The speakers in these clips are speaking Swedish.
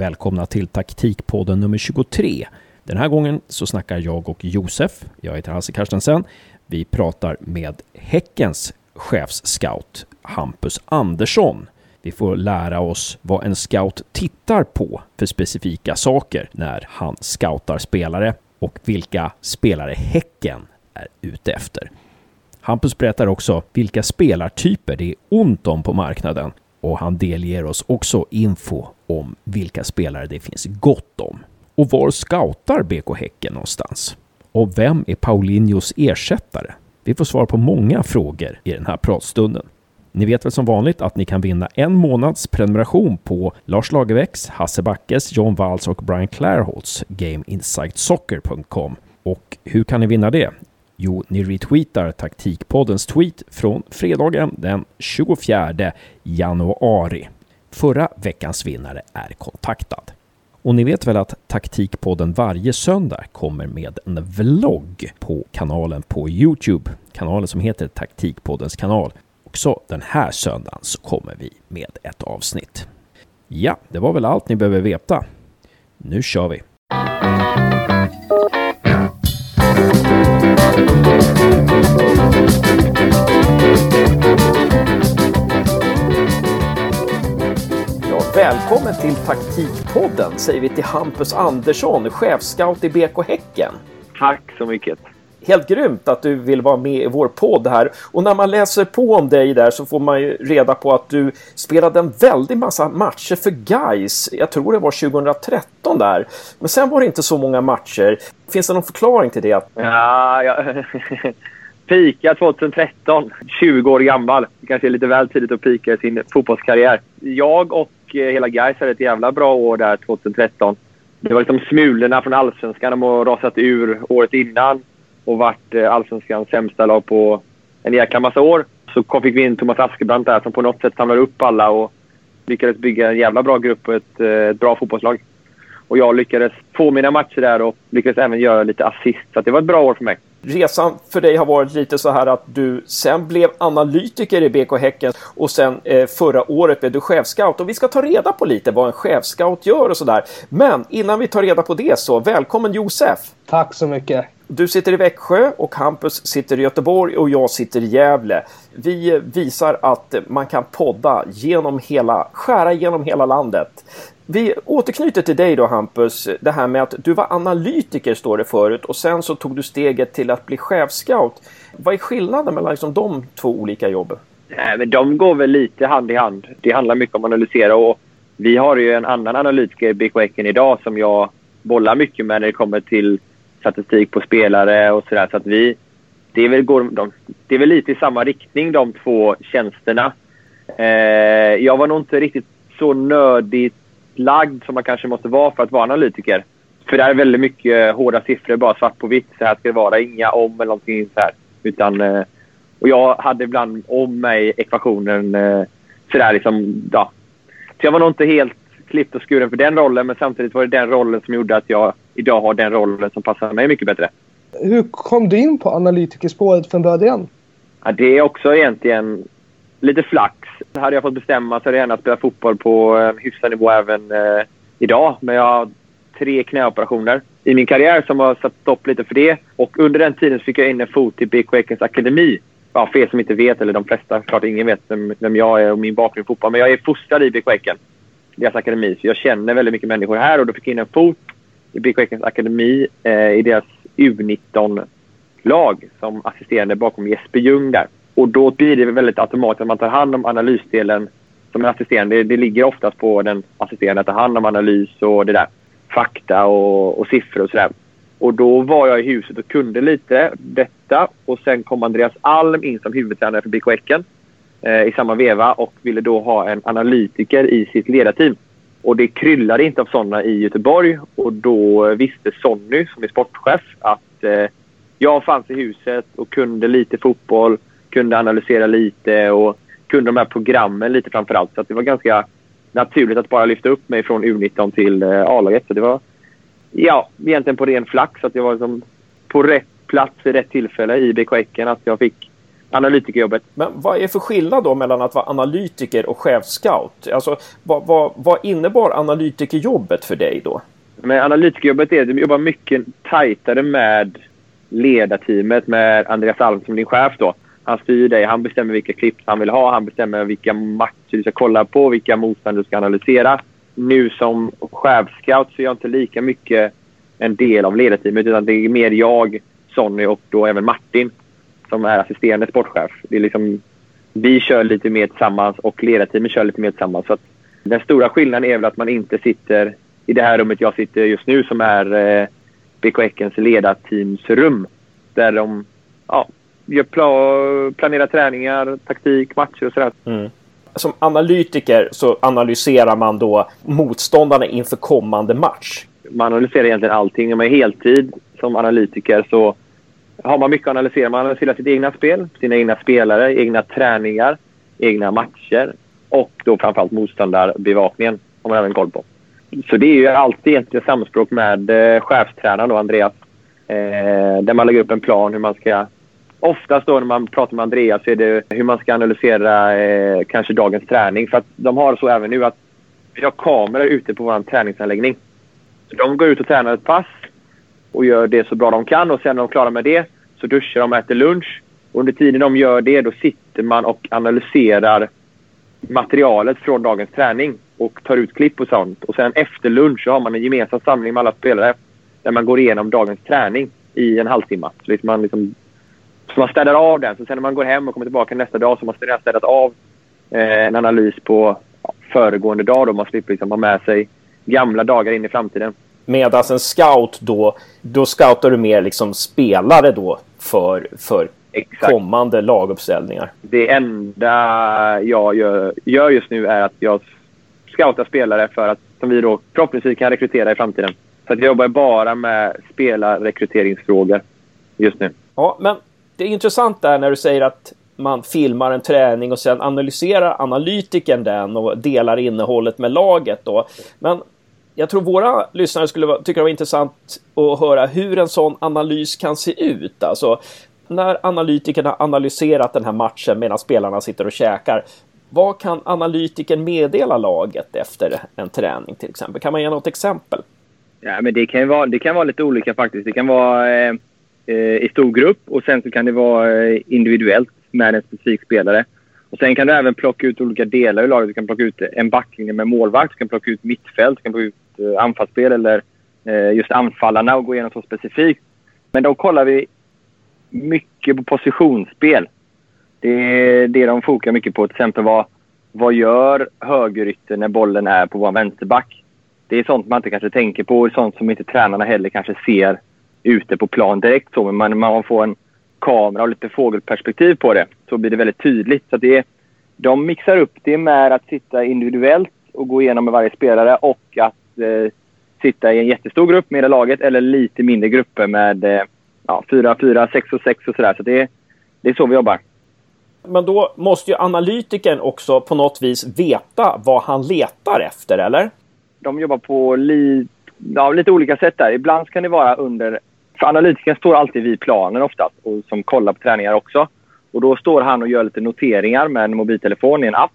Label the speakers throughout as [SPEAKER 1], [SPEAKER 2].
[SPEAKER 1] Välkomna till taktikpodden nummer 23. Den här gången så snackar jag och Josef, jag heter Hasse Carstensen. Vi pratar med Häckens chefsscout Hampus Andersson. Vi får lära oss vad en scout tittar på för specifika saker när han scoutar spelare och vilka spelare Häcken är ute efter. Hampus berättar också vilka spelartyper det är ont om på marknaden och han delger oss också info om vilka spelare det finns gott om. Och var scoutar BK Häcken någonstans? Och vem är Paulinhos ersättare? Vi får svar på många frågor i den här pratstunden. Ni vet väl som vanligt att ni kan vinna en månads prenumeration på Lars Lagerbäcks, Hasse Backes, John Walls och Brian Clairholtz GameInsightSoccer.com. Och hur kan ni vinna det? Jo, ni retweetar taktikpoddens tweet från fredagen den 24 januari. Förra veckans vinnare är kontaktad. Och ni vet väl att Taktikpodden varje söndag kommer med en vlogg på kanalen på Youtube. Kanalen som heter Taktikpoddens kanal. Också den här söndagen så kommer vi med ett avsnitt. Ja, det var väl allt ni behöver veta. Nu kör vi! Mm. Välkommen till Taktikpodden säger vi till Hampus Andersson, chefscout i BK Häcken.
[SPEAKER 2] Tack så mycket.
[SPEAKER 1] Helt grymt att du vill vara med i vår podd här. Och när man läser på om dig där så får man ju reda på att du spelade en väldig massa matcher för Guys. Jag tror det var 2013 där. Men sen var det inte så många matcher. Finns det någon förklaring till det?
[SPEAKER 2] Ja, jag... Pika 2013, 20 år gammal. Det kanske är lite väl tidigt att pika i sin fotbollskarriär. Jag och Eh, hela Gais hade ett jävla bra år där 2013. Det var liksom smulorna från allsvenskan. De har rasat ur året innan och varit eh, allsvenskans sämsta lag på en jäkla massa år. Så fick vi in Thomas Askebrandt där som på något sätt samlade upp alla och lyckades bygga en jävla bra grupp och ett, eh, ett bra fotbollslag. Och jag lyckades få mina matcher där och lyckades även göra lite assist. Så det var ett bra år för mig.
[SPEAKER 1] Resan för dig har varit lite så här att du sen blev analytiker i BK Häcken och sen eh, förra året blev du chefscout. Och vi ska ta reda på lite vad en chefscout gör och sådär. Men innan vi tar reda på det så välkommen Josef!
[SPEAKER 3] Tack så mycket!
[SPEAKER 1] Du sitter i Växjö och Hampus sitter i Göteborg och jag sitter i Gävle. Vi visar att man kan podda genom hela, skära genom hela landet. Vi återknyter till dig då Hampus, det här med att du var analytiker står det förut och sen så tog du steget till att bli chefscout. Vad är skillnaden mellan liksom de två olika jobben?
[SPEAKER 2] Nej, men de går väl lite hand i hand. Det handlar mycket om att analysera och vi har ju en annan analytiker Big BK Häcken idag som jag bollar mycket med när det kommer till statistik på spelare och sådär. Så att vi, det är, väl, går, de, det är väl lite i samma riktning de två tjänsterna. Eh, jag var nog inte riktigt så nördigt lagd som man kanske måste vara för att vara analytiker. För det är väldigt mycket hårda siffror, bara svart på vitt. Så här ska det vara. Inga om eller någonting så här. Utan, eh, och jag hade ibland om mig ekvationen eh, sådär liksom, ja. Så jag var nog inte helt klippt och skuren för den rollen, men samtidigt var det den rollen som gjorde att jag idag har den rollen som passar mig mycket bättre.
[SPEAKER 3] Hur kom du in på analytikerspåret från början?
[SPEAKER 2] Ja, det är också egentligen lite flax. Hade jag fått bestämma så hade jag gärna spelat fotboll på en hyfsad nivå även eh, idag. Men jag har tre knäoperationer i min karriär som har satt stopp lite för det. Och under den tiden fick jag in en fot i BK Ekens akademi. Ja, för er som inte vet, eller de flesta, klart ingen vet vem, vem jag är och min bakgrund i fotboll. Men jag är fostrad i BK Eken, deras akademi. Så jag känner väldigt mycket människor här och då fick jag in en fot i BK Ekens akademi eh, i deras U19-lag som assisterande bakom Jesper Ljung där. Och då blir det väldigt automatiskt att man tar hand om analysdelen som en assisterande. Det, det ligger oftast på den assisterande att ta hand om analys och det där. Fakta och, och siffror och sådär. Och då var jag i huset och kunde lite detta. Och sen kom Andreas Alm in som huvudtränare för BK Häcken eh, i samma veva och ville då ha en analytiker i sitt ledarteam. Och det kryllade inte av sådana i Göteborg och då visste Sonny, som är sportchef, att eh, jag fanns i huset och kunde lite fotboll, kunde analysera lite och kunde de här programmen lite framför allt. Så det var ganska naturligt att bara lyfta upp mig från U19 till eh, A-laget. Så det var ja, egentligen på ren flax att jag var liksom på rätt plats i rätt tillfälle i BK Häcken. Att jag fick analytikerjobbet.
[SPEAKER 1] Men vad är för skillnad då mellan att vara analytiker och chefscout? Alltså, vad, vad, vad innebar analytikerjobbet för dig då?
[SPEAKER 2] Men analytikerjobbet är att du jobbar mycket tajtare med ledarteamet, med Andreas Alm som din chef då. Han styr dig, han bestämmer vilka klipp han vill ha, han bestämmer vilka matcher du ska kolla på, vilka motstånd du ska analysera. Nu som chefscout så är jag inte lika mycket en del av ledarteamet utan det är mer jag, Sonny och då även Martin som är assisterande sportchef. Det är liksom, vi kör lite mer tillsammans och ledarteamet kör lite mer tillsammans. Så den stora skillnaden är väl att man inte sitter i det här rummet jag sitter just nu som är eh, BK Häckens ledarteamsrum. Där de ja, gör pla planerar träningar, taktik, matcher och sådär. Mm.
[SPEAKER 1] Som analytiker så analyserar man då motståndarna inför kommande match.
[SPEAKER 2] Man analyserar egentligen allting. Om man är heltid som analytiker så har man mycket att analysera. Man analyserar sitt egna spel, sina egna spelare, egna träningar, egna matcher och då framförallt motståndarbevakningen har man även koll på. Så det är ju alltid egentligen samspråk med eh, chefstränaren då, Andreas. Eh, där man lägger upp en plan hur man ska... Oftast då när man pratar med Andreas så är det hur man ska analysera eh, kanske dagens träning. För att de har så även nu att vi har kameror ute på vår träningsanläggning. Så de går ut och tränar ett pass och gör det så bra de kan. Och sen när de är klara med det så duschar de och äter lunch. Och under tiden de gör det då sitter man och analyserar materialet från dagens träning och tar ut klipp och sånt. Och sen efter lunch så har man en gemensam samling med alla spelare där man går igenom dagens träning i en halvtimme. Så, liksom man, liksom, så man städar av den. Så sen när man går hem och kommer tillbaka nästa dag så har man städat av eh, en analys på ja, föregående dag. Då man slipper liksom ha med sig gamla dagar in i framtiden.
[SPEAKER 1] Medan en scout då, då scoutar du mer liksom spelare då för, för Exakt. kommande laguppställningar.
[SPEAKER 2] Det enda jag gör, gör just nu är att jag scoutar spelare för att, som vi då förhoppningsvis kan rekrytera i framtiden. Så att jag jobbar bara med spelarrekryteringsfrågor just nu.
[SPEAKER 1] Ja, men det är intressant där när du säger att man filmar en träning och sen analyserar analytiken den och delar innehållet med laget då. Men jag tror våra lyssnare skulle tycka det var intressant att höra hur en sån analys kan se ut. Alltså, när analytikerna analyserat den här matchen medan spelarna sitter och käkar. Vad kan analytiken meddela laget efter en träning till exempel? Kan man ge något exempel?
[SPEAKER 2] Ja, men det kan vara, det kan vara lite olika faktiskt. Det kan vara eh, eh, Eh, i stor grupp och sen så kan det vara eh, individuellt med en specifik spelare. Och Sen kan du även plocka ut olika delar i laget. Du kan plocka ut en backlinje med målvakt, du kan plocka ut mittfält, du kan plocka ut eh, anfallsspel eller eh, just anfallarna och gå igenom så specifikt. Men då kollar vi mycket på positionsspel. Det är det de fokar mycket på. Till exempel vad, vad gör högerytter när bollen är på vår vänsterback? Det är sånt man inte kanske tänker på och sånt som inte tränarna heller kanske ser ute på plan direkt. Så, men man, man får en kamera och lite fågelperspektiv på det så blir det väldigt tydligt. Så det, de mixar upp det med att sitta individuellt och gå igenom med varje spelare och att eh, sitta i en jättestor grupp med hela laget eller lite mindre grupper med eh, ja, 4, 4, 6 och 6 och sådär. Så det, det är så vi jobbar.
[SPEAKER 1] Men då måste ju analytikern också på något vis veta vad han letar efter, eller?
[SPEAKER 2] De jobbar på li, ja, lite olika sätt där. Ibland kan det vara under... För analytikern står alltid vid planen oftast och som kollar på träningar också. Och då står han och gör lite noteringar med en mobiltelefon i en app.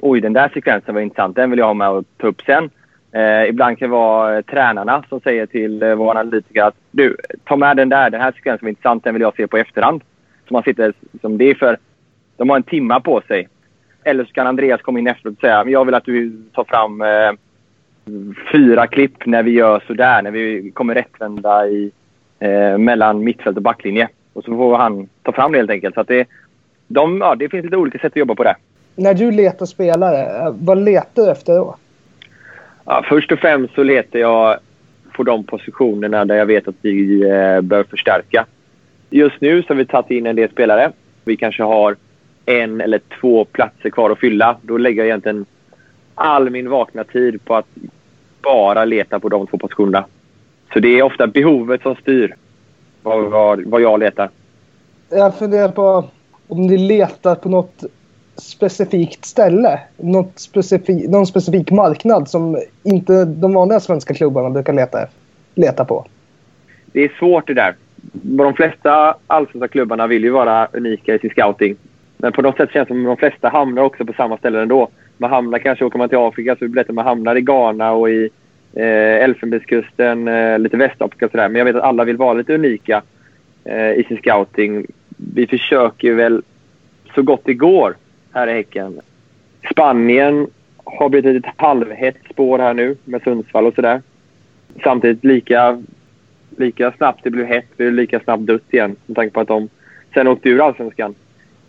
[SPEAKER 2] Oj, den där sekvensen var intressant. Den vill jag ha med och ta upp sen. Eh, ibland kan det vara eh, tränarna som säger till eh, vår analytiker att du, ta med den där. Den här sekvensen var intressant. Den vill jag se på efterhand. Så man sitter, som det är för, de har en timma på sig. Eller så kan Andreas komma in efteråt och säga jag vill att du tar fram eh, fyra klipp när vi gör sådär. När vi kommer rättvända i, eh, mellan mittfält och backlinje. Och så får han ta fram det helt enkelt. Så det, de, ja, det finns lite olika sätt att jobba på det.
[SPEAKER 3] När du letar spelare, vad letar du efter då?
[SPEAKER 2] Ja, först och främst så letar jag på de positionerna där jag vet att vi eh, bör förstärka. Just nu så har vi tagit in en del spelare. Vi kanske har en eller två platser kvar att fylla. Då lägger jag egentligen all min vakna tid på att bara leta på de två positionerna. Så det är ofta behovet som styr vad, vad, vad jag letar.
[SPEAKER 3] Jag funderar på om ni letar på något specifikt ställe. Något specifik, någon specifik marknad som inte de vanliga svenska klubbarna brukar leta, leta på.
[SPEAKER 2] Det är svårt det där. De flesta allsvenska klubbarna vill ju vara unika i sin scouting. Men på något sätt känns det som att de flesta hamnar också på samma ställe ändå. Man hamnar kanske, åker man till Afrika så är det man hamnar i Ghana och i eh, Elfenbenskusten, eh, lite Västafrika och sådär. Men jag vet att alla vill vara lite unika eh, i sin scouting. Vi försöker väl så gott det går här i Häcken. Spanien har blivit ett halvhett spår här nu med Sundsvall och sådär. Samtidigt lika, lika snabbt det blev hett blir det lika snabbt dött igen med tanke på att de sen åkte ur Allsvenskan.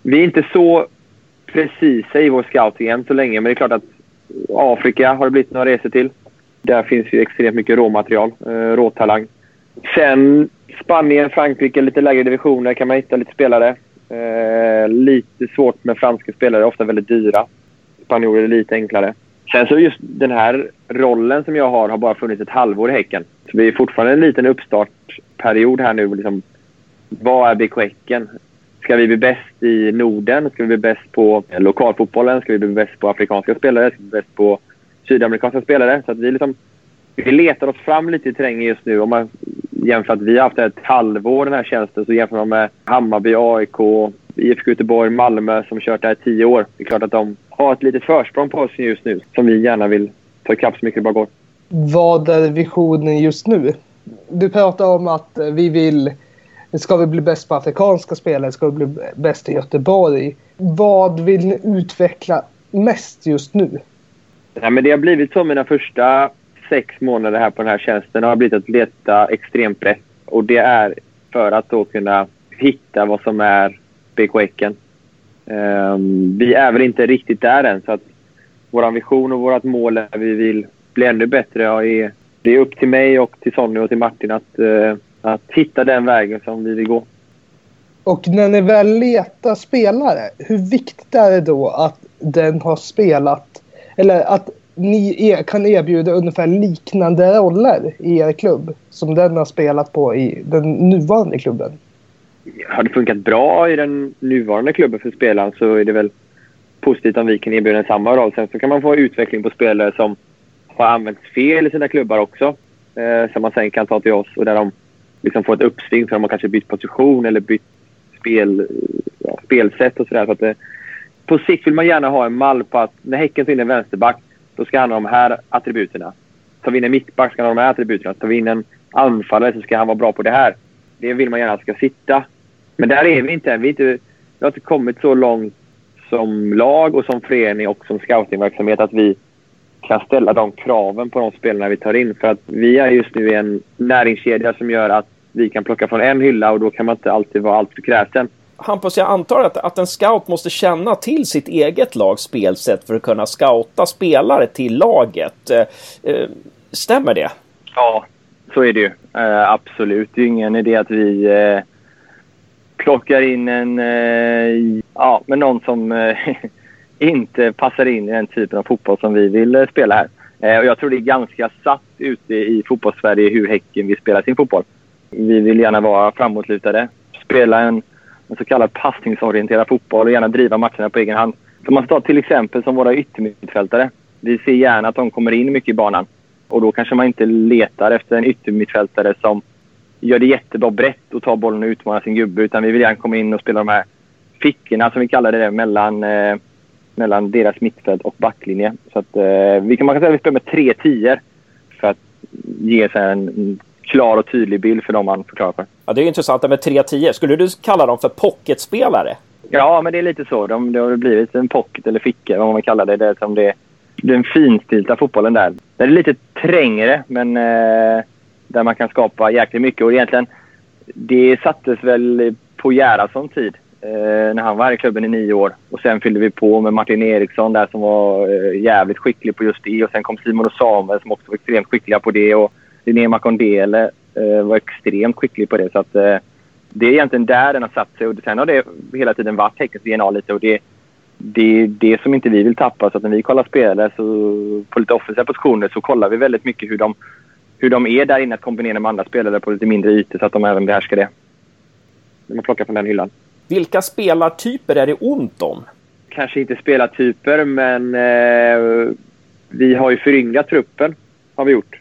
[SPEAKER 2] Vi är inte så precisa i vår scouting än så länge, men det är klart att Afrika har det blivit några resor till. Där finns ju extremt mycket råmaterial, eh, råtalang. Sen Spanien, Frankrike, lite lägre divisioner kan man hitta lite spelare. Eh, lite svårt med franska spelare, ofta väldigt dyra. Spanjorer är lite enklare. Sen så just den här rollen som jag har har bara funnits ett halvår i Häcken. Så vi är fortfarande en liten uppstartperiod här nu. Liksom, vad är BK Häcken? Ska vi bli bäst i Norden? Ska vi bli bäst på lokalfotbollen? Ska vi bli bäst på afrikanska spelare? Ska vi bli bäst på sydamerikanska spelare? Så att vi, liksom, vi letar oss fram lite i terrängen just nu. Om man jämför att vi har haft ett halvår den här tjänsten så jämför man med Hammarby, AIK, IFK Göteborg, Malmö som kört det här i tio år. Det är klart att de har ett litet försprång på oss just nu som vi gärna vill ta ikapp så mycket det bara går.
[SPEAKER 3] Vad är visionen just nu? Du pratar om att vi vill... Ska vi bli bäst på afrikanska spelare? Ska vi bli bäst i Göteborg? Vad vill ni utveckla mest just nu?
[SPEAKER 2] Nej, men det har blivit så mina första sex månader här på den här tjänsten har blivit att leta extremt brett. Och det är för att då kunna hitta vad som är BK Häcken. Um, vi är väl inte riktigt där än. Så att vår vision och vårt mål är att vi vill bli ännu bättre. Ja, är, det är upp till mig och till Sonny och till Martin att, uh, att hitta den vägen som vi vill gå.
[SPEAKER 3] Och när ni väl letar spelare, hur viktigt är det då att den har spelat eller att ni er, kan erbjuda ungefär liknande roller i er klubb som den har spelat på i den nuvarande klubben?
[SPEAKER 2] Har det funkat bra i den nuvarande klubben för spelaren så är det väl positivt om vi kan erbjuda samma roll. Sen så kan man få utveckling på spelare som har använts fel i sina klubbar också. Eh, som man sen kan ta till oss och där de liksom får ett uppsving för de har kanske bytt position eller bytt spel, ja, spelsätt och sådär. Så att det, på sikt vill man gärna ha en mall på att när Häcken tar in en vänsterback då ska han ha de här attributerna. Tar vi in en mittback ska han ha de här attributerna. Tar vi in en anfallare så ska han vara bra på det här. Det vill man gärna ska sitta. Men där är vi inte än. Vi, inte, vi har inte kommit så långt som lag och som förening och som scoutingverksamhet att vi kan ställa de kraven på de spelarna vi tar in. För att vi är just nu i en näringskedja som gör att vi kan plocka från en hylla och då kan man inte alltid vara alltför kräsen.
[SPEAKER 1] Hampus, jag antar att, att en scout måste känna till sitt eget lags spelsätt för att kunna scouta spelare till laget. Eh, eh stämmer det?
[SPEAKER 2] Ja, så är det ju. Eh, absolut. Det är ingen idé att vi eh, plockar in en... Eh, ja, men någon som eh, inte passar in i den typen av fotboll som vi vill eh, spela här. Eh, och jag tror det är ganska satt ute i fotbollssverige hur Häcken vill spela sin fotboll. Vi vill gärna vara framåtlutade, spela en en så kallad passningsorienterad fotboll och gärna driva matcherna på egen hand. Så man tar till exempel som våra yttermittfältare. Vi ser gärna att de kommer in mycket i banan. Och då kanske man inte letar efter en yttermittfältare som gör det jättebra brett och tar bollen och utmanar sin gubbe. Utan vi vill gärna komma in och spela de här fickorna, som vi kallar det, mellan, eh, mellan deras mittfält och backlinje. Så att, eh, vi kan, man kan säga att vi spelar med tre tior för att ge sig en klar och tydlig bild för dem man förklarar för.
[SPEAKER 1] Ja, det är intressant med 3-10. Skulle du kalla dem för pocketspelare?
[SPEAKER 2] Ja, men det är lite så. De, det har blivit en pocket eller ficka, vad man kallar det. Det är som det, den finstilta fotbollen där. Den är lite trängre, men eh, där man kan skapa jäkligt mycket. Och egentligen, det sattes väl på Gerhardsson tid eh, när han var här i klubben i nio år. Och sen fyllde vi på med Martin Eriksson där som var eh, jävligt skicklig på just det. Och sen kom Simon och Samuel som också var extremt skickliga på det. Och Linné Makondele eh, var extremt skicklig på det. Så att, eh, det är egentligen där den har satt sig. Och sen har det hela tiden varit Häckens DNA lite. Och det, det är det som inte vi vill tappa. Så att när vi kollar spelare så, på lite offensiva positioner så kollar vi väldigt mycket hur de, hur de är där inne att kombinera med andra spelare på lite mindre ytor så att de även behärskar det. Man plockar från den hyllan.
[SPEAKER 1] Vilka spelartyper är det ont om?
[SPEAKER 2] Kanske inte spelartyper, men eh, vi har ju föryngrat truppen. Har vi gjort.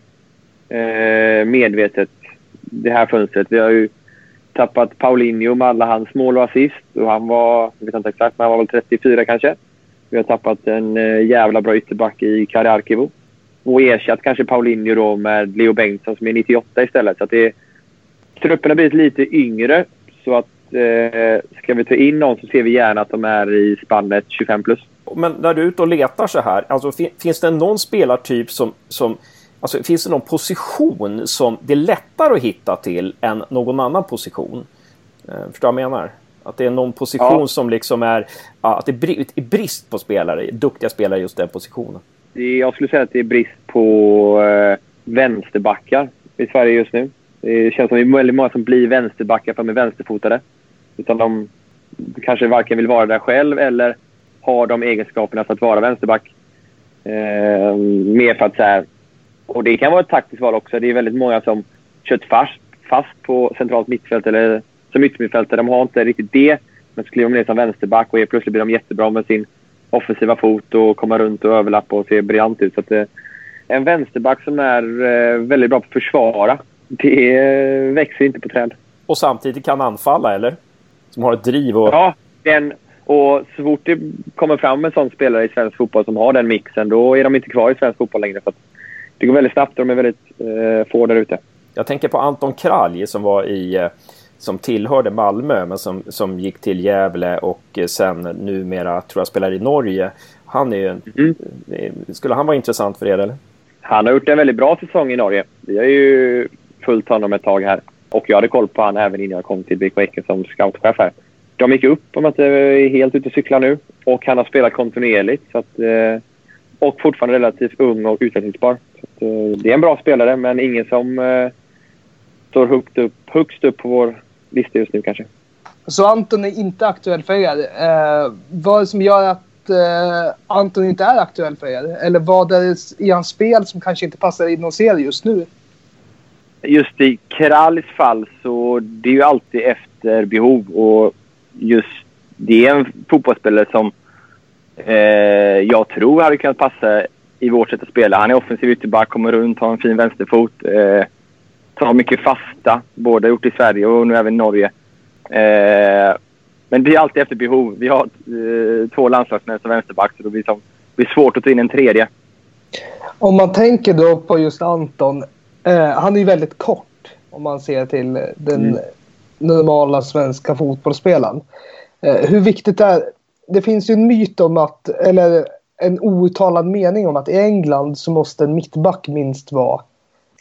[SPEAKER 2] Eh, medvetet det här fönstret. Vi har ju tappat Paulinho med alla hans mål och assist. Och han var, jag vet inte exakt, men han var väl 34 kanske. Vi har tappat en eh, jävla bra ytterback i Kariarkivo. Och ersatt kanske Paulinho då med Leo Bengtsson som är 98 istället. Så att det, truppen har blivit lite yngre. Så att eh, ska vi ta in någon så ser vi gärna att de är i spannet 25 plus.
[SPEAKER 1] Men när du är ute och letar så här, alltså, finns det någon spelartyp som, som Alltså, finns det någon position som det är lättare att hitta till än någon annan position? Eh, förstår du vad jag menar? Att det är någon position ja. som liksom är... Att det är brist på spelare, duktiga spelare i just den positionen.
[SPEAKER 2] Jag skulle säga att det är brist på eh, vänsterbackar i Sverige just nu. Det känns som att det är väldigt många som blir vänsterbackar för att de är vänsterfotade. Utan de kanske varken vill vara där själv eller har de egenskaperna för att vara vänsterback. Eh, mer för att så här, och det kan vara ett taktiskt val också. Det är väldigt många som kört fast, fast på centralt mittfält eller som yttermittfältare. De har inte riktigt det. Men så kliver de ner som vänsterback och plötsligt blir de jättebra med sin offensiva fot och komma runt och överlappa och se briljant ut. Så att, eh, en vänsterback som är eh, väldigt bra på att försvara, det eh, växer inte på träd.
[SPEAKER 1] Och samtidigt kan anfalla, eller? Som har ett driv och...
[SPEAKER 2] Ja, den, och så fort det kommer fram en sån spelare i svensk fotboll som har den mixen, då är de inte kvar i svensk fotboll längre. För det går väldigt snabbt och de är väldigt eh, få där ute.
[SPEAKER 1] Jag tänker på Anton Kralj som var i eh, som tillhörde Malmö men som, som gick till Gävle och eh, sen numera tror jag spelar i Norge. Han är ju, mm. Eh, skulle han vara intressant för er eller?
[SPEAKER 2] Han har gjort en väldigt bra säsong i Norge. Vi har ju följt honom ett tag här. Och jag hade koll på honom även innan jag kom till BK Häcken som scoutchef här. De gick upp om att det är helt ute och cyklar nu. Och han har spelat kontinuerligt. Så att, och fortfarande relativt ung och utvecklingsbar. Att, det är en bra spelare, men ingen som står högt upp, högst upp på vår lista just nu kanske.
[SPEAKER 3] Så Anton är inte aktuell för er. Eh, vad är det som gör att eh, Anton inte är aktuell för er? Eller vad är det i hans spel som kanske inte passar i någon serie just nu?
[SPEAKER 2] Just i Kralis fall så det är ju alltid efter behov och just det är en fotbollsspelare som eh, jag tror hade kunnat passa i vårt sätt att spela. Han är offensiv ytterback, kommer runt, har en fin vänsterfot. Eh, tar mycket fasta, både gjort i Sverige och nu även i Norge. Eh, men det är alltid efter behov. Vi har eh, två landslagsmän som vänsterback så det blir, som, det blir svårt att ta in en tredje.
[SPEAKER 3] Om man tänker då på just Anton. Eh, han är ju väldigt kort om man ser till den mm. normala svenska fotbollsspelaren. Eh, hur viktigt är det? finns ju en myt om att, eller en outtalad mening om att i England så måste en mittback minst vara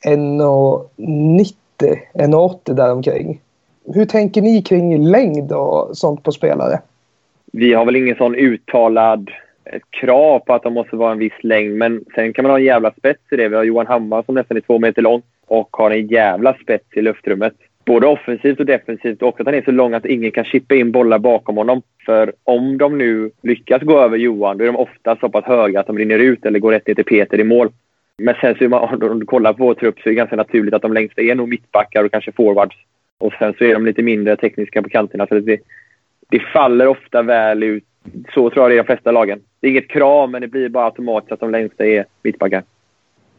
[SPEAKER 3] 1,90, 1,80 däromkring. Hur tänker ni kring längd och sånt på spelare?
[SPEAKER 2] Vi har väl ingen sån uttalad eh, krav på att de måste vara en viss längd. Men sen kan man ha en jävla spets i det. Vi har Johan Hammar som nästan är två meter lång och har en jävla spets i luftrummet. Både offensivt och defensivt. Och att han är så lång att ingen kan chippa in bollar bakom honom. För om de nu lyckas gå över Johan, då är de ofta så pass höga att de rinner ut eller går rätt ner till Peter i mål. Men sen så man, om du kollar på vår trupp så är det ganska naturligt att de längsta är nog mittbackar och kanske forwards. Och sen så är de lite mindre tekniska på kanterna. Så det, det faller ofta väl ut. Så tror jag det är i de flesta lagen. Det är inget krav, men det blir bara automatiskt att de längsta är mittbackar.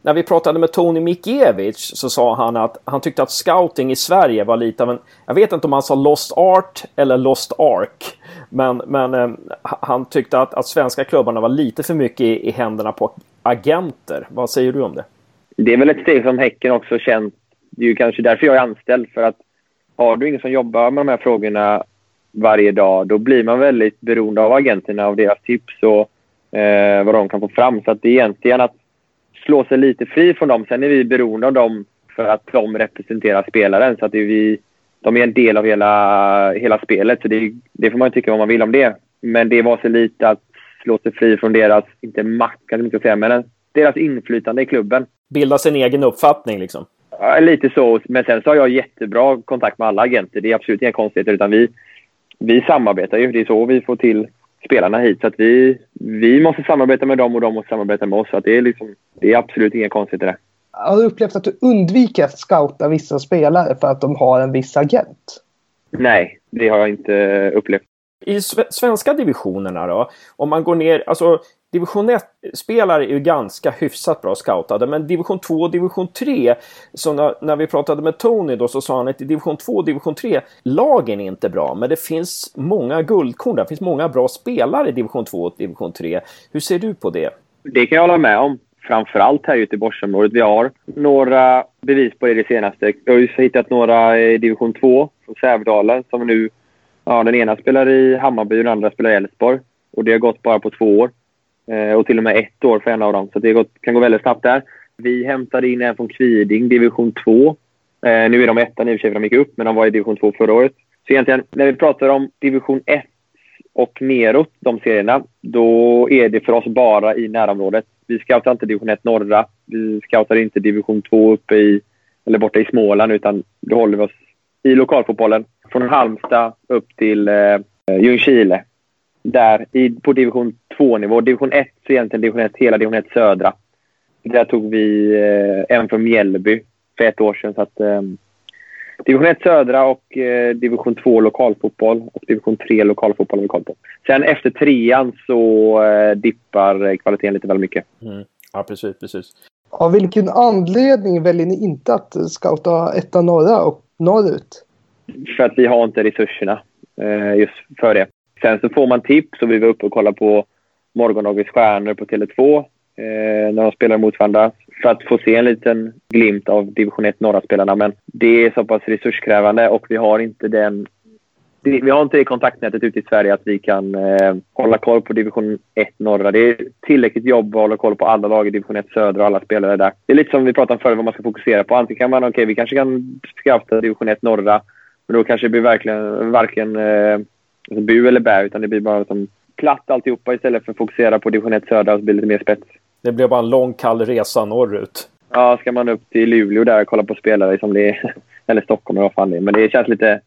[SPEAKER 1] När vi pratade med Tony Mikiewicz så sa han att han tyckte att scouting i Sverige var lite av en... Jag vet inte om han sa Lost Art eller Lost Ark. Men, men eh, han tyckte att, att svenska klubbarna var lite för mycket i, i händerna på agenter. Vad säger du om det?
[SPEAKER 2] Det är väl ett steg som Häcken också känt. Det är ju kanske därför jag är anställd. För att har du ingen som jobbar med de här frågorna varje dag, då blir man väldigt beroende av agenterna och deras tips och eh, vad de kan få fram. Så att det är egentligen att slå sig lite fri från dem. Sen är vi beroende av dem för att de representerar spelaren. Så att vi, de är en del av hela, hela spelet. Så det, det får man tycka vad man vill om det. Men det var så lite att slå sig fri från deras, inte makt kan man inte säga, men deras inflytande i klubben.
[SPEAKER 1] Bilda sin egen uppfattning liksom?
[SPEAKER 2] Ja, lite så. Men sen så har jag jättebra kontakt med alla agenter. Det är absolut inga konstigheter. Utan vi, vi samarbetar ju. Det är så vi får till spelarna hit. Så att vi, vi måste samarbeta med dem och de måste samarbeta med oss. Så att det, är liksom, det är absolut inga konstigheter där.
[SPEAKER 3] Har du upplevt att du undviker att scouta vissa spelare för att de har en viss agent?
[SPEAKER 2] Nej, det har jag inte upplevt
[SPEAKER 1] i svenska divisionerna då, om man går ner, alltså division 1-spelare är ju ganska hyfsat bra scoutade, men division 2 och division 3, så när, när, vi pratade med Tony då så sa han att i division 2 och division 3, lagen är inte bra, men det finns många guldkorn, det finns många bra spelare i division 2 och division 3. Hur ser du på det?
[SPEAKER 2] Det kan jag hålla med om. Framförallt här i Göteborgsområdet. Vi har några bevis på det, det senaste. Vi har ju hittat några i division 2 från Sävdalen som nu... Ja, den ena spelar i Hammarby och den andra spelar i Elfsborg. Och det har gått bara på två år. Eh, och till och med ett år för en av dem. Så det kan gå väldigt snabbt där. Vi hämtade in en från Kviding, division 2. Eh, nu är de ettan i och för sig för de gick upp, men de var i division 2 förra året. Så egentligen, när vi pratar om division 1 och neråt, de serierna, då är det för oss bara i närområdet. Vi scoutar inte division 1 norra. Vi scoutar inte division 2 uppe i, eller borta i Småland, utan då håller vi oss i lokalfotbollen. Från Halmstad upp till eh, Ljungskile där i, på division 2-nivå. Division 1 så egentligen division 1, hela division 1 södra. Där tog vi eh, en från Mjällby för ett år sedan. Så att, eh, division 1 södra och eh, division 2 lokalfotboll och division 3 lokalfotboll har vi koll på. Sen efter trean så eh, dippar kvaliteten lite väl mycket.
[SPEAKER 1] Mm. Ja, precis, precis.
[SPEAKER 3] Av vilken anledning väljer ni inte att scouta etta norra och norrut?
[SPEAKER 2] För att vi har inte resurserna eh, just för det. Sen så får man tips och vi var uppe och kollade på Morgondagens stjärnor på Tele2 eh, när de spelar mot varandra för att få se en liten glimt av division 1 norra-spelarna. Men det är så pass resurskrävande och vi har inte den vi har inte det kontaktnätet ute i Sverige att vi kan eh, hålla koll på division 1 norra. Det är tillräckligt jobb att hålla koll på alla lag i division 1 södra och alla spelare där. Det är lite som vi pratade om förut, vad man ska fokusera på. Antingen kan man, okej, okay, vi kanske kan skaffa division 1 norra, men då kanske det blir verkligen varken eh, alltså bu eller bä, utan det blir bara som platt alltihopa istället för att fokusera på division 1 södra och så blir lite mer spets.
[SPEAKER 1] Det blir bara en lång kall resa norrut.
[SPEAKER 2] Ja, ska man upp till Luleå där och kolla på spelare som det är, eller Stockholm eller vad fan det är. Men det känns lite...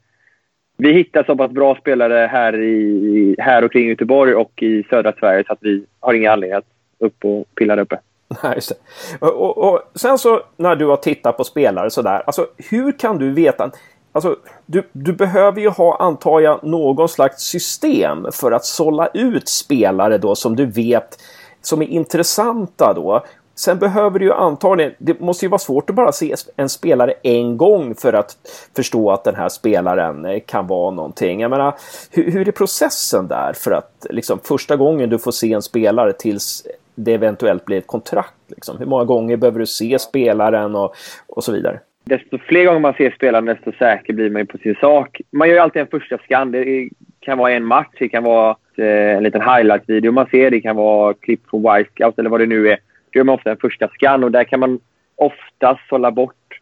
[SPEAKER 2] Vi hittar så pass bra spelare här, i, här och kring Göteborg och i södra Sverige så att vi har inga anledningar att upp och pilla där uppe.
[SPEAKER 1] Nej, just det. Och, och, sen så när du har tittat på spelare sådär, alltså hur kan du veta? Alltså, du, du behöver ju ha, antar jag, någon slags system för att sålla ut spelare då som du vet som är intressanta då. Sen behöver du ju antagligen, det måste ju vara svårt att bara se en spelare en gång för att förstå att den här spelaren eh, kan vara någonting. Jag menar, hur, hur är processen där för att liksom första gången du får se en spelare tills det eventuellt blir ett kontrakt? Liksom? Hur många gånger behöver du se spelaren och, och så vidare?
[SPEAKER 2] Desto fler gånger man ser spelaren, desto säker blir man på sin sak. Man gör ju alltid en första skan. Det kan vara en match, det kan vara eh, en liten highlight-video man ser, det kan vara klipp från Wisecout eller vad det nu är. Då gör man ofta en första skan och där kan man oftast sålla bort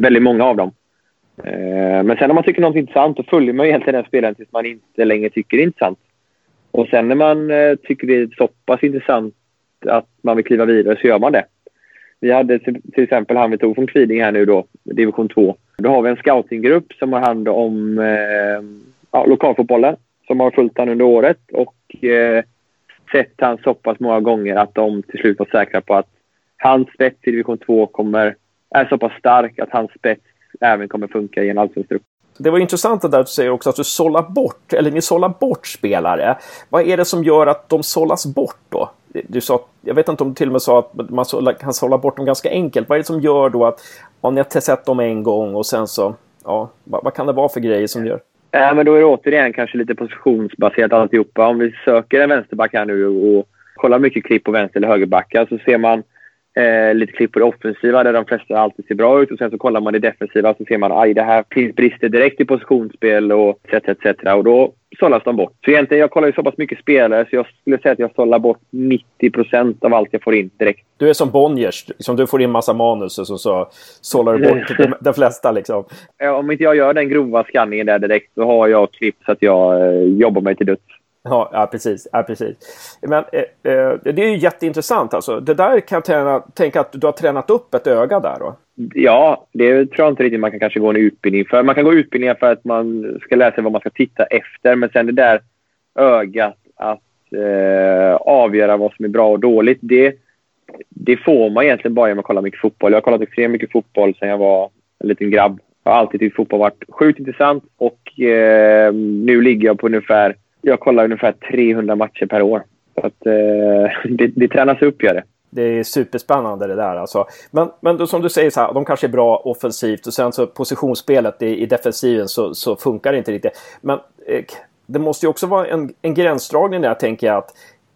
[SPEAKER 2] väldigt många av dem. Eh, men sen om man tycker något är intressant, då följer man egentligen den spelaren tills man inte längre tycker det är intressant. Och sen när man eh, tycker det är så pass intressant att man vill kliva vidare så gör man det. Vi hade till, exempel han vi tog från Kviding här nu då, division 2. Då har vi en scoutinggrupp som har hand om eh, ja, lokalfotbollen som har följt han under året och eh, sett han så pass många gånger att de till slut var säkra på att hans spets i division 2 kommer, är så pass stark att hans spets även kommer funka i en allsvensk trupp.
[SPEAKER 1] Det var intressant det där du säger också att du sållar bort, eller ni sållar bort spelare. Vad är det som gör att de sållas bort då? Du sa, jag vet inte om du till och med sa att man kan sålla bort dem ganska enkelt. Vad är det som gör då att om ni har sett dem en gång och sen så, ja, vad, vad kan det vara för grejer som gör?
[SPEAKER 2] Äh, men då är det återigen kanske lite positionsbaserat alltihopa. Om vi söker en vänsterback här nu och kollar mycket klipp på vänster eller högerbackar så ser man eh, lite klipp på det offensiva där de flesta alltid ser bra ut. Och sen så kollar man det defensiva så ser man att det här finns brister direkt i positionsspel och etc. etc. Och då sållas de bort. Så egentligen, jag kollar ju så pass mycket spelare så jag skulle säga att jag sållar bort 90 procent av allt jag får in direkt.
[SPEAKER 1] Du är som Bonniers, liksom du får in massa manus och så, så sållar du bort de, de flesta liksom.
[SPEAKER 2] Om inte jag gör den grova skanningen där direkt så har jag klipp så att jag eh, jobbar mig till döds.
[SPEAKER 1] Ja, ja, precis. Ja, precis. Men eh, eh, det är ju jätteintressant alltså. Det där kan jag träna, tänka att du har tränat upp ett öga där då?
[SPEAKER 2] Ja, det tror jag inte riktigt man kan kanske gå en utbildning för. Man kan gå utbildningar för att man ska lära sig vad man ska titta efter. Men sen det där ögat att eh, avgöra vad som är bra och dåligt. Det, det får man egentligen bara genom att kolla mycket fotboll. Jag har kollat extremt mycket fotboll sedan jag var en liten grabb. Jag har alltid tyckt fotboll varit sjukt intressant och eh, nu ligger jag på ungefär jag kollar ungefär 300 matcher per år. Så att, eh, det, det tränas upp, gör det.
[SPEAKER 1] Det är superspännande det där alltså. Men, men då, som du säger, så här, de kanske är bra offensivt och sen så positionsspelet i, i defensiven så, så funkar det inte riktigt. Men eh, det måste ju också vara en, en gränsdragning där, tänker jag, att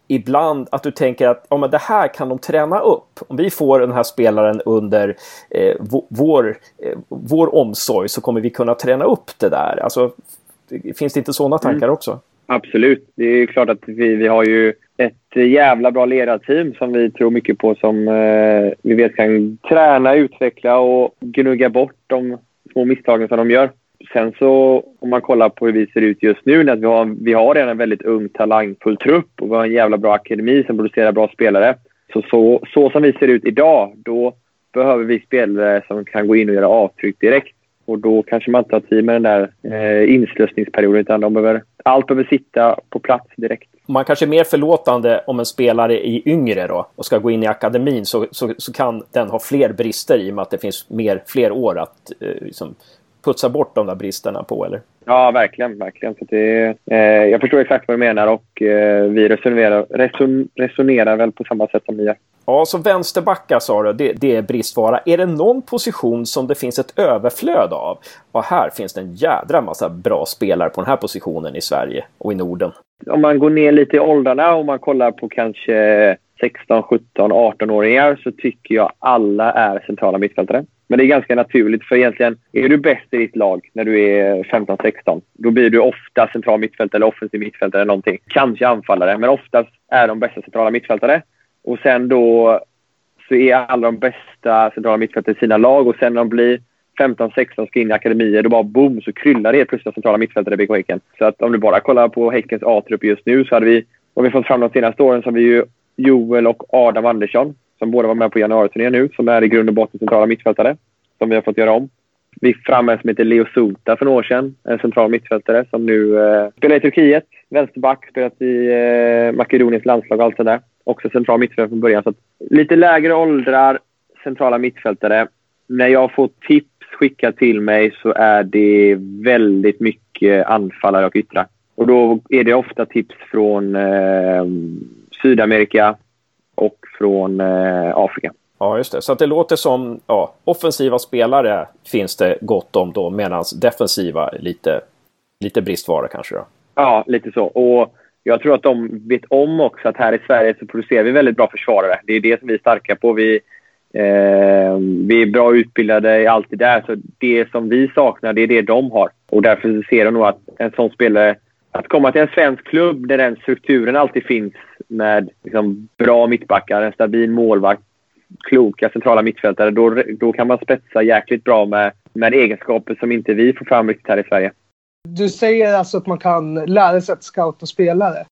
[SPEAKER 1] ibland att du tänker att ja, men det här kan de träna upp. Om vi får den här spelaren under eh, vår, eh, vår omsorg så kommer vi kunna träna upp det där. Alltså, finns det inte sådana tankar mm. också?
[SPEAKER 2] Absolut. Det är klart att vi, vi har ju ett jävla bra ledarteam som vi tror mycket på som eh, vi vet kan träna, utveckla och gnugga bort de små misstagen som de gör. Sen så om man kollar på hur vi ser ut just nu, att vi har, vi har redan en väldigt ung talangfull trupp och vi har en jävla bra akademi som producerar bra spelare. Så, så, så som vi ser ut idag, då behöver vi spelare som kan gå in och göra avtryck direkt. Och då kanske man inte har tid med den där eh, inslussningsperioden utan de behöver, allt behöver sitta på plats direkt.
[SPEAKER 1] Man kanske är mer förlåtande om en spelare är yngre då och ska gå in i akademin så, så, så kan den ha fler brister i och med att det finns mer, fler år att eh, liksom, putsa bort de där bristerna på, eller?
[SPEAKER 2] Ja, verkligen. verkligen. Så det, eh, jag förstår exakt vad du menar och eh, vi resonerar, reson, resonerar väl på samma sätt som ni gör.
[SPEAKER 1] Ja, så vänsterbacka sa du, det, det är bristvara. Är det någon position som det finns ett överflöd av? Och här finns det en jädra massa bra spelare på den här positionen i Sverige och i Norden.
[SPEAKER 2] Om man går ner lite i åldrarna och man kollar på kanske 16, 17, 18-åringar så tycker jag alla är centrala mittfältare. Men det är ganska naturligt för egentligen är du bäst i ditt lag när du är 15-16 då blir du ofta central mittfältare eller offensiv mittfältare eller någonting. Kanske anfallare, men oftast är de bästa centrala mittfältare. Och sen då så är alla de bästa centrala mittfältare i sina lag och sen när de blir 15-16 ska in i akademier, då bara boom så kryllar det helt plötsligt centrala mittfältare i BK Häcken. Så att om du bara kollar på Häckens A-trupp just nu så hade vi, om vi fått fram de senaste åren, så har vi ju Joel och Adam Andersson som båda var med på januariturnén nu, som är i grund och botten centrala mittfältare, som vi har fått göra om. Vi fick fram en som heter Leo Sota för några år sedan, en central mittfältare som nu eh, spelar i Turkiet. Vänsterback, spelat i eh, Makedoniens landslag och allt sådär. Också central mittfältare från början. Så lite lägre åldrar, centrala mittfältare. När jag får tips skickat till mig så är det väldigt mycket anfallare och yttrar. Och då är det ofta tips från eh, Sydamerika, och från eh, Afrika.
[SPEAKER 1] Ja, just det. Så att det låter som ja, offensiva spelare finns det gott om då medan defensiva lite, lite bristvara kanske då?
[SPEAKER 2] Ja, lite så. Och jag tror att de vet om också att här i Sverige så producerar vi väldigt bra försvarare. Det är det som vi är starka på. Vi, eh, vi är bra utbildade i allt det där. Så det som vi saknar, det är det de har. Och därför ser de nog att en sån spelare att komma till en svensk klubb där den strukturen alltid finns med liksom bra mittbackar, en stabil målvakt, kloka centrala mittfältare, då, då kan man spetsa jäkligt bra med, med egenskaper som inte vi får fram riktigt här i Sverige.
[SPEAKER 3] Du säger alltså att man kan lära sig att scouta spelare.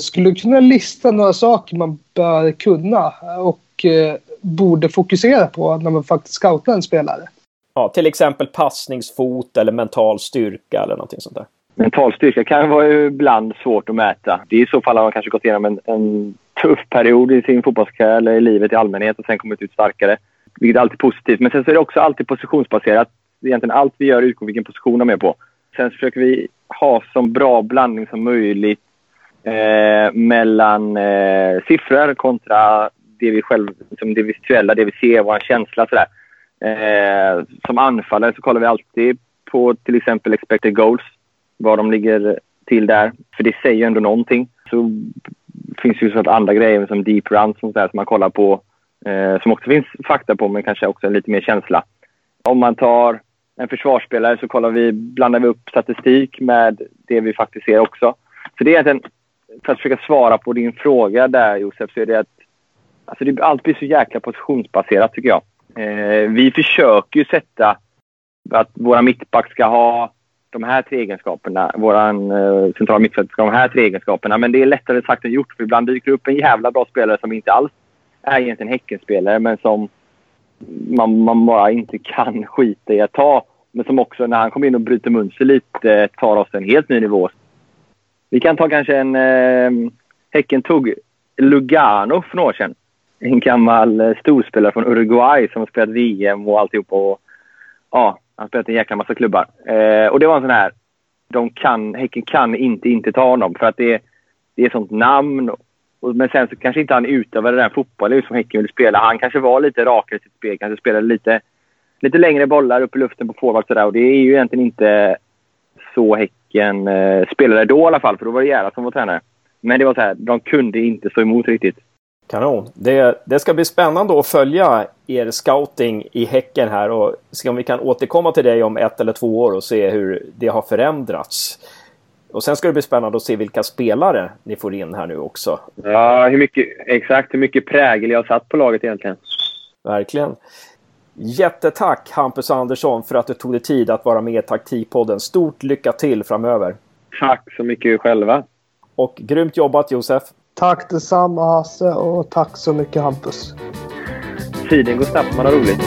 [SPEAKER 3] Skulle du kunna lista några saker man bör kunna och eh, borde fokusera på när man faktiskt scoutar en spelare?
[SPEAKER 1] Ja, till exempel passningsfot eller mental styrka eller någonting sånt där.
[SPEAKER 2] Mental styrka kan vara ibland svårt att mäta. Det är i så fall att man kanske gått igenom en, en tuff period i sin fotbollskarriär eller i livet i allmänhet och sen kommit ut starkare. Vilket är alltid positivt. Men sen så är det också alltid positionsbaserat. Egentligen allt vi gör utgår från vilken position de är på. Sen så försöker vi ha så bra blandning som möjligt eh, mellan eh, siffror kontra det vi själv, liksom det visuella, det vi ser, vår känsla sådär. Eh, som anfallare så kollar vi alltid på till exempel expected goals var de ligger till där. För det säger ju ändå någonting. Så finns ju så andra grejer som deep runs och sådär som man kollar på. Eh, som också finns fakta på, men kanske också lite mer känsla. Om man tar en försvarsspelare så kollar vi, blandar vi upp statistik med det vi faktiskt ser också. Så det är egentligen, för att försöka svara på din fråga där Josef, så är det att alltså det, allt blir så jäkla positionsbaserat tycker jag. Eh, vi försöker ju sätta att våra mittback ska ha de här tre egenskaperna. Våran eh, centrala mittfält ska ha de här tre egenskaperna. Men det är lättare sagt än gjort. För ibland dyker det upp en jävla bra spelare som inte alls är egentligen Häckenspelare men som man, man bara inte kan skita i att ta. Men som också när han kommer in och bryter mönster lite tar oss en helt ny nivå. Vi kan ta kanske en... Eh, häcken tog Lugano för några år sedan. En gammal eh, storspelare från Uruguay som har spelat VM och alltihop. Och, ja, han spelat i en jäkla massa klubbar. Eh, och det var en sån här... De kan, häcken kan inte inte ta honom för att det, det är sånt namn
[SPEAKER 4] Men sen så kanske inte han utövade den fotbollen som Häcken ville spela. Han kanske var lite rakare i sitt spel. Kanske spelade lite, lite längre bollar upp i luften på forward sådär. Och det är ju egentligen inte så Häcken eh, spelade då i alla fall. För då var det Gerhard som var tränare. Men det var så här, de kunde inte stå emot riktigt.
[SPEAKER 1] Kanon. Det, det ska bli spännande att följa er scouting i Häcken här och se om vi kan återkomma till dig om ett eller två år och se hur det har förändrats. Och sen ska det bli spännande att se vilka spelare ni får in här nu också.
[SPEAKER 4] Ja, hur mycket, exakt hur mycket prägel jag har satt på laget egentligen.
[SPEAKER 1] Verkligen. Jättetack Hampus Andersson för att du tog dig tid att vara med i Taktikpodden. Stort lycka till framöver.
[SPEAKER 4] Tack så mycket själva.
[SPEAKER 1] Och grymt jobbat Josef.
[SPEAKER 3] Tack detsamma Hasse och tack så mycket Hampus.
[SPEAKER 4] Tiden går snabbt man har roligt.